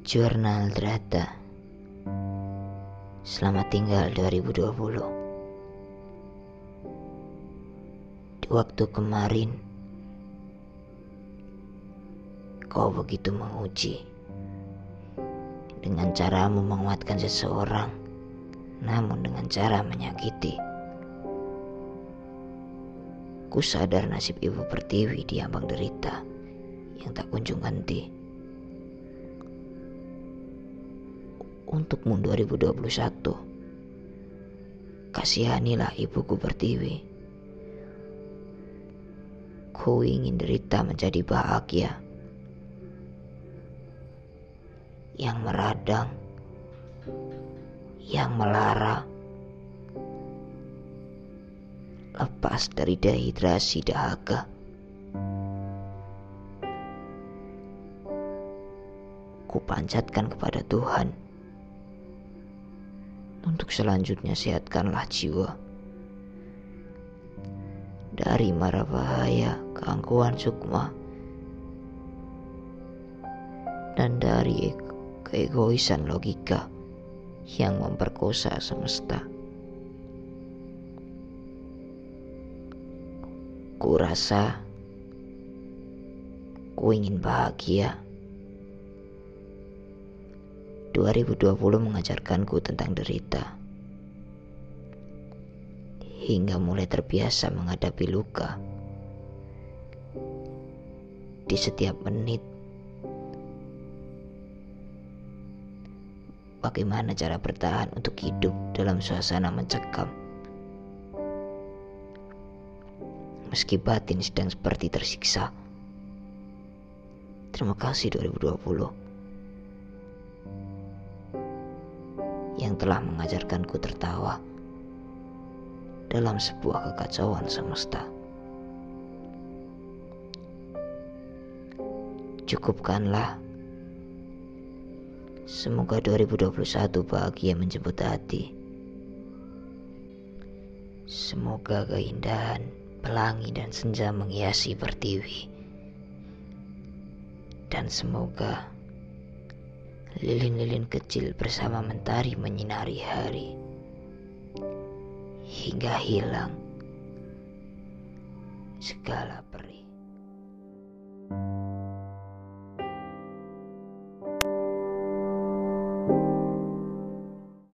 Jurnal Drata. Selamat tinggal 2020 Di waktu kemarin Kau begitu menguji Dengan caramu menguatkan seseorang Namun dengan cara menyakiti. Ku sadar nasib ibu pertiwi di ambang derita Yang tak kunjung henti untukmu 2021. Kasihanilah ibuku pertiwi. Ku ingin derita menjadi bahagia. Yang meradang, yang melara, lepas dari dehidrasi dahaga. Ku panjatkan kepada Tuhan untuk selanjutnya sehatkanlah jiwa. Dari mara bahaya keangkuhan sukma dan dari keegoisan logika yang memperkosa semesta. Ku rasa ku ingin bahagia. 2020 mengajarkanku tentang derita. Hingga mulai terbiasa menghadapi luka. Di setiap menit. Bagaimana cara bertahan untuk hidup dalam suasana mencekam? Meski batin sedang seperti tersiksa. Terima kasih 2020. Yang telah mengajarkanku tertawa dalam sebuah kekacauan semesta. Cukupkanlah. Semoga 2021 bahagia menjemput hati. Semoga keindahan, pelangi dan senja menghiasi pertiwi. Dan semoga Lilin-lilin kecil bersama mentari menyinari hari hingga hilang segala perih.